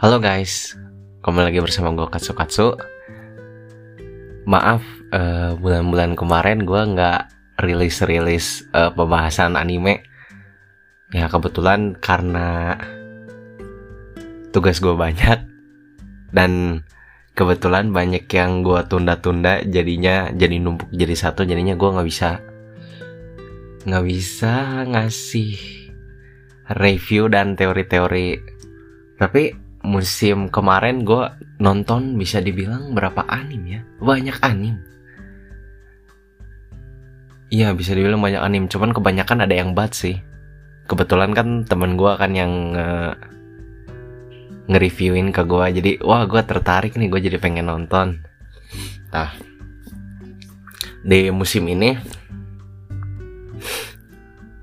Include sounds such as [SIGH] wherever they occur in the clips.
Halo guys, kembali lagi bersama gue Katsu Katsu. Maaf, eh, bulan-bulan kemarin gue nggak rilis-rilis eh, pembahasan anime. Ya kebetulan karena tugas gue banyak dan kebetulan banyak yang gue tunda-tunda jadinya jadi numpuk jadi satu jadinya gue nggak bisa nggak bisa ngasih review dan teori-teori tapi musim kemarin gue nonton bisa dibilang berapa anim ya? Banyak anim. Iya bisa dibilang banyak anim. Cuman kebanyakan ada yang bad sih. Kebetulan kan temen gue kan yang uh, nge-reviewin ke gue jadi wah gue tertarik nih. Gue jadi pengen nonton. Nah di musim ini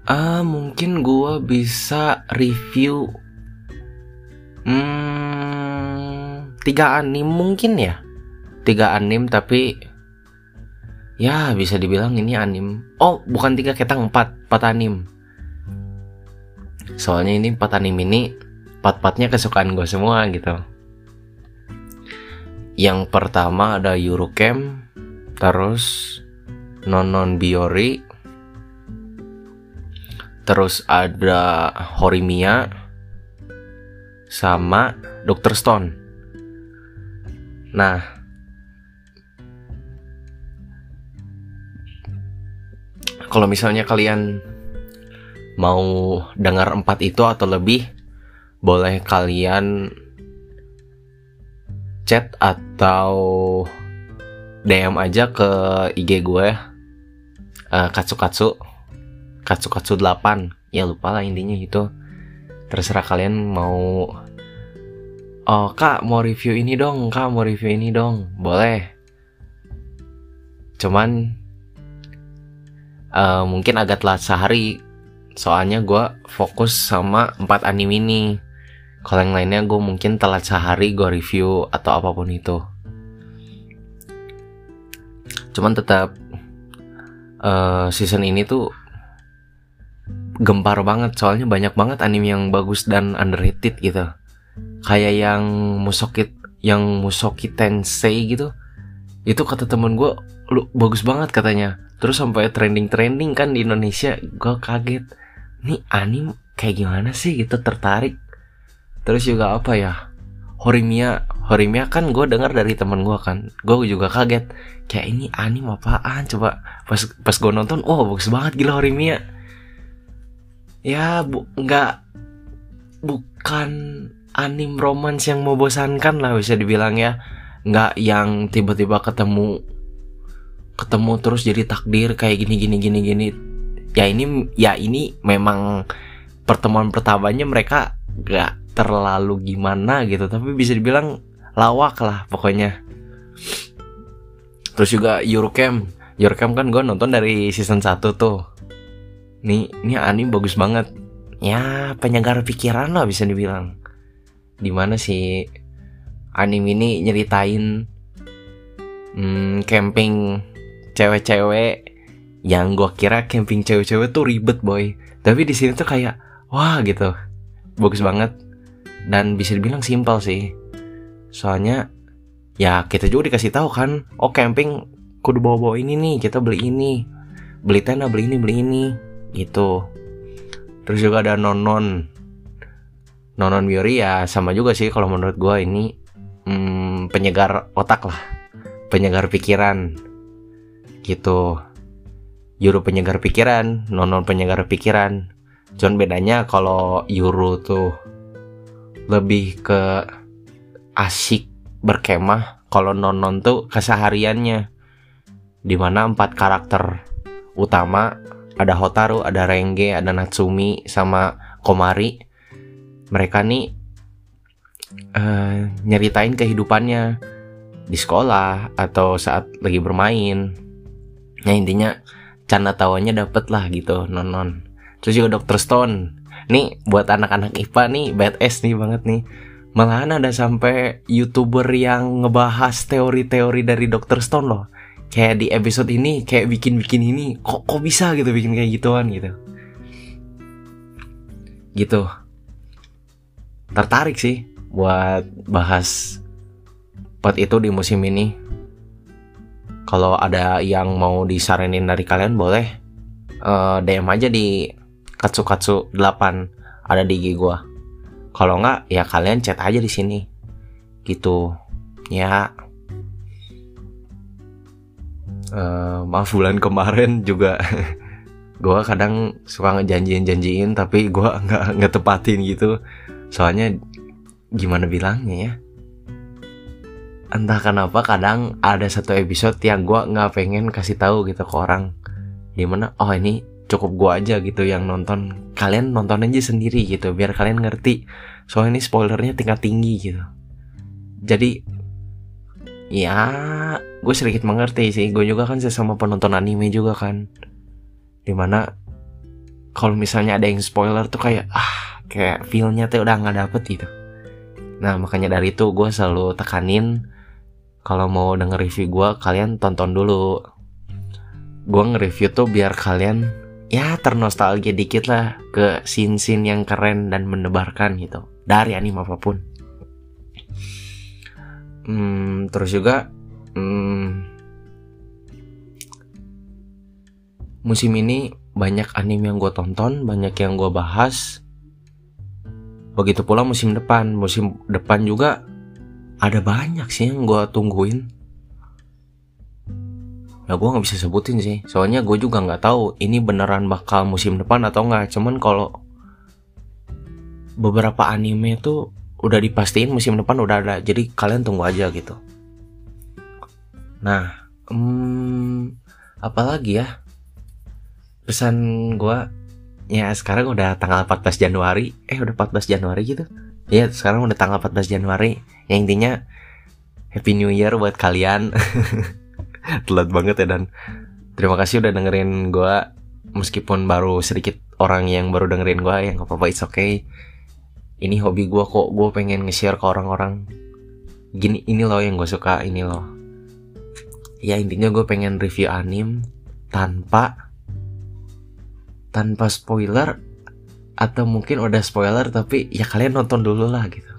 ah mungkin gue bisa review hmm, tiga anim mungkin ya. Tiga anim tapi ya bisa dibilang ini anim. Oh bukan tiga ketang empat empat anim. Soalnya ini empat anim ini empat-empatnya kesukaan gue semua gitu. Yang pertama ada Eurocamp terus Nonon Biori terus ada Horimiya sama Dr. Stone nah kalau misalnya kalian mau dengar empat itu atau lebih boleh kalian chat atau DM aja ke IG gue uh, katsu katsu katsu katsu 8 ya lupa lah intinya itu terserah kalian mau oh kak mau review ini dong kak mau review ini dong. Boleh. Cuman uh, mungkin agak telat sehari soalnya gue fokus sama empat anime ini. Kalau yang lainnya gue mungkin telat sehari gue review atau apa pun itu. Cuman tetap uh, season ini tuh gempar banget soalnya banyak banget anime yang bagus dan underrated gitu. Kayak yang Musokit yang Musoki Tensei gitu. Itu kata temen gue lu bagus banget katanya. Terus sampai trending trending kan di Indonesia gue kaget. Nih anime kayak gimana sih gitu tertarik. Terus juga apa ya? Horimiya Horimiya kan gue dengar dari temen gue kan. Gue juga kaget. Kayak ini anime apaan? Coba pas pas gue nonton oh bagus banget gila Horimiya ya bu nggak bukan anim romance yang membosankan lah bisa dibilang ya. Nggak yang tiba-tiba ketemu ketemu terus jadi takdir kayak gini gini gini gini. Ya ini ya ini memang pertemuan pertamanya mereka nggak terlalu gimana gitu. Tapi bisa dibilang lawak lah pokoknya. Terus juga Eurocamp Eurocamp kan gue nonton dari season 1 tuh nih ini anime bagus banget. Ya penyegar pikiran lah bisa dibilang. Di mana sih anime ini nyeritain hmm, camping cewek-cewek yang gue kira camping cewek-cewek tuh ribet boy. Tapi di sini tuh kayak wah gitu. Bagus banget. Dan bisa dibilang simpel sih. Soalnya ya kita juga dikasih tahu kan oh camping kudu bawa-bawa ini nih kita beli ini. Beli tenda beli ini beli ini gitu. Terus juga ada nonon. Nonon biori ya sama juga sih kalau menurut gue ini hmm, penyegar otak lah. Penyegar pikiran. Gitu. Yuru penyegar pikiran nonon penyegar pikiran. Cuman bedanya kalau Yuru tuh lebih ke asik berkemah kalau nonon tuh kesehariannya. Di mana empat karakter utama ada Hotaru, ada Renge, ada Natsumi, sama Komari. Mereka nih uh, nyeritain kehidupannya di sekolah atau saat lagi bermain. Nah intinya canda tawanya dapet lah gitu nonon. Terus juga Dr. Stone. Nih buat anak-anak IPA nih badass nih banget nih. Malahan ada sampai youtuber yang ngebahas teori-teori dari Dr. Stone loh kayak di episode ini kayak bikin-bikin ini kok kok bisa gitu bikin kayak gituan gitu gitu tertarik sih buat bahas part itu di musim ini. Kalau ada yang mau disaranin dari kalian boleh uh, DM aja di katsu katsu 8 ada di IG gua. Kalau nggak ya kalian chat aja di sini. Gitu. Ya. Uh, maaf bulan kemarin juga. [LAUGHS] Gue kadang suka ngejanjiin janjiin tapi gue [LAUGHS] nggak nggak tepatin gitu. Soalnya gimana bilangnya ya? Entah kenapa kadang ada satu episode yang gue nggak pengen kasih tahu gitu ke orang. Di mana oh ini cukup gue aja gitu yang nonton. Kalian nonton aja sendiri gitu biar kalian ngerti. Soalnya ini spoilernya tingkat tinggi gitu. Jadi ya gue sedikit mengerti sih gue juga kan sesama penonton anime juga kan di mana kalau misalnya ada yang spoiler tuh kayak ah kayak feelnya tuh udah nggak dapet gitu Nah makanya dari itu gue selalu tekanin kalau mau denger review gue kalian tonton dulu. Gue nge-review tuh biar kalian ya ternostalgia dikit lah ke scene-scene yang keren dan mendebarkan gitu dari anime apa pun. Hmm, terus juga hmm, musim ini banyak anime yang gue tonton, banyak yang gue bahas, Begitu pula musim depan, musim depan juga ada banyak sih yang gue tungguin. Ya gue nggak bisa sebutin sih, soalnya gue juga nggak tahu ini beneran bakal musim depan atau nggak. Cuman kalau beberapa anime tuh udah dipastiin musim depan udah ada, jadi kalian tunggu aja gitu. Nah, hmm, apalagi ya? Pesan gue ya sekarang udah tanggal 14 Januari. Eh udah 14 Januari gitu? Ya sekarang udah tanggal 14 Januari. Yang intinya Happy New Year buat kalian. [LAUGHS] Telat banget ya dan. Terima kasih udah dengerin gue meskipun baru sedikit orang yang baru dengerin gue yang apa-apa it's okay ini hobi gue kok gue pengen nge-share ke orang-orang. Gini ini loh yang gue suka ini loh. Ya intinya gue pengen review anim tanpa tanpa spoiler atau mungkin udah spoiler tapi ya kalian nonton dulu lah gitu.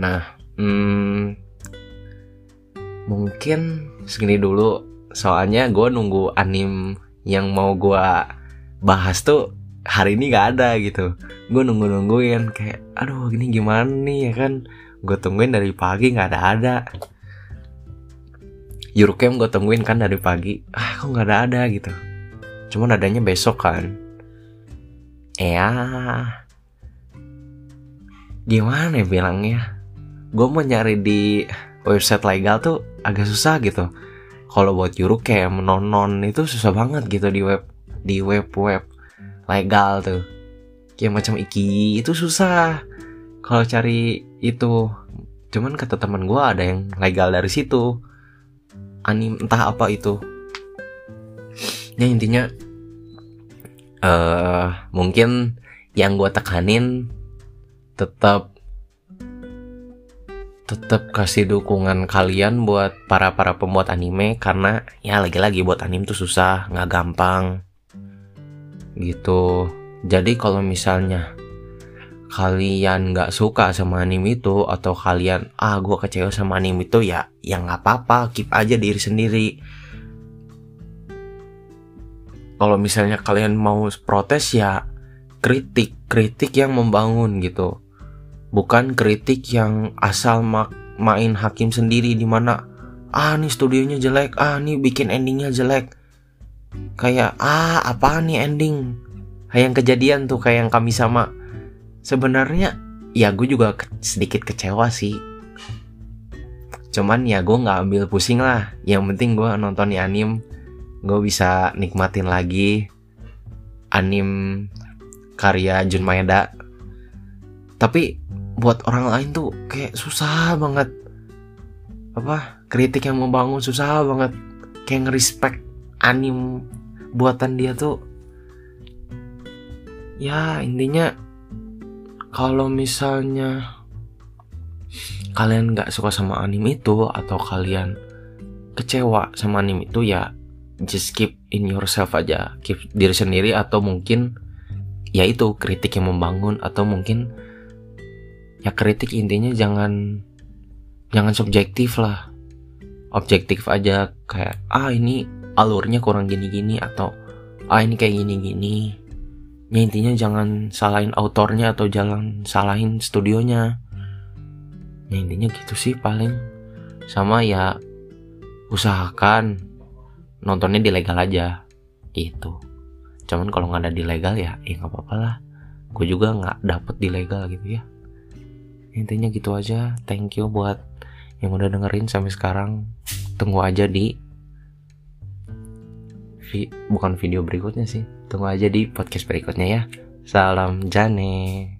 Nah, hmm, mungkin segini dulu. Soalnya gue nunggu anim yang mau gue bahas tuh hari ini gak ada gitu. Gue nunggu nungguin kayak, aduh ini gimana nih ya kan? Gue tungguin dari pagi nggak ada ada. Eurocamp gue tungguin kan dari pagi, ah kok nggak ada ada gitu Cuman adanya besok kan. Ya. Gimana ya bilangnya? Gue mau nyari di website legal tuh agak susah gitu. Kalau buat juru kayak menonon itu susah banget gitu di web di web web legal tuh. Kayak macam iki itu susah. Kalau cari itu cuman kata teman gue ada yang legal dari situ anim entah apa itu ya intinya uh, mungkin yang gue tekanin tetap tetap kasih dukungan kalian buat para para pembuat anime karena ya lagi-lagi buat anime tuh susah nggak gampang gitu. Jadi kalau misalnya kalian nggak suka sama anime itu atau kalian ah gue kecewa sama anime itu ya ya nggak apa-apa keep aja diri sendiri. Kalau misalnya kalian mau protes ya kritik kritik yang membangun gitu. Bukan kritik yang asal mak main hakim sendiri di mana ah nih studionya jelek ah nih bikin endingnya jelek kayak ah apa nih ending? Yang kejadian tuh kayak yang kami sama. Sebenarnya ya gue juga sedikit kecewa sih. Cuman ya gue nggak ambil pusing lah. Yang penting gue nonton di anime gue bisa nikmatin lagi anim karya Jun Maeda. Tapi buat orang lain tuh kayak susah banget. Apa kritik yang membangun susah banget. Kayak ngerespek anim buatan dia tuh ya intinya kalau misalnya kalian nggak suka sama anime itu atau kalian kecewa sama anime itu ya just keep in yourself aja keep diri sendiri atau mungkin ya itu kritik yang membangun atau mungkin ya kritik intinya jangan jangan subjektif lah. Objektif aja kayak ah ini alurnya kurang gini-gini atau ah ini kayak gini-gini. Ya intinya jangan salahin autornya atau jangan salahin studionya. Ya intinya gitu sih paling. Sama ya usahakan nontonnya di legal aja gitu. Cuman kalau nggak ada di legal ya ya nggak apa-apa lah. Gue juga nggak dapet di legal gitu ya intinya gitu aja. Thank you buat yang udah dengerin sampai sekarang. Tunggu aja di vi, bukan video berikutnya sih. Tunggu aja di podcast berikutnya ya. Salam jane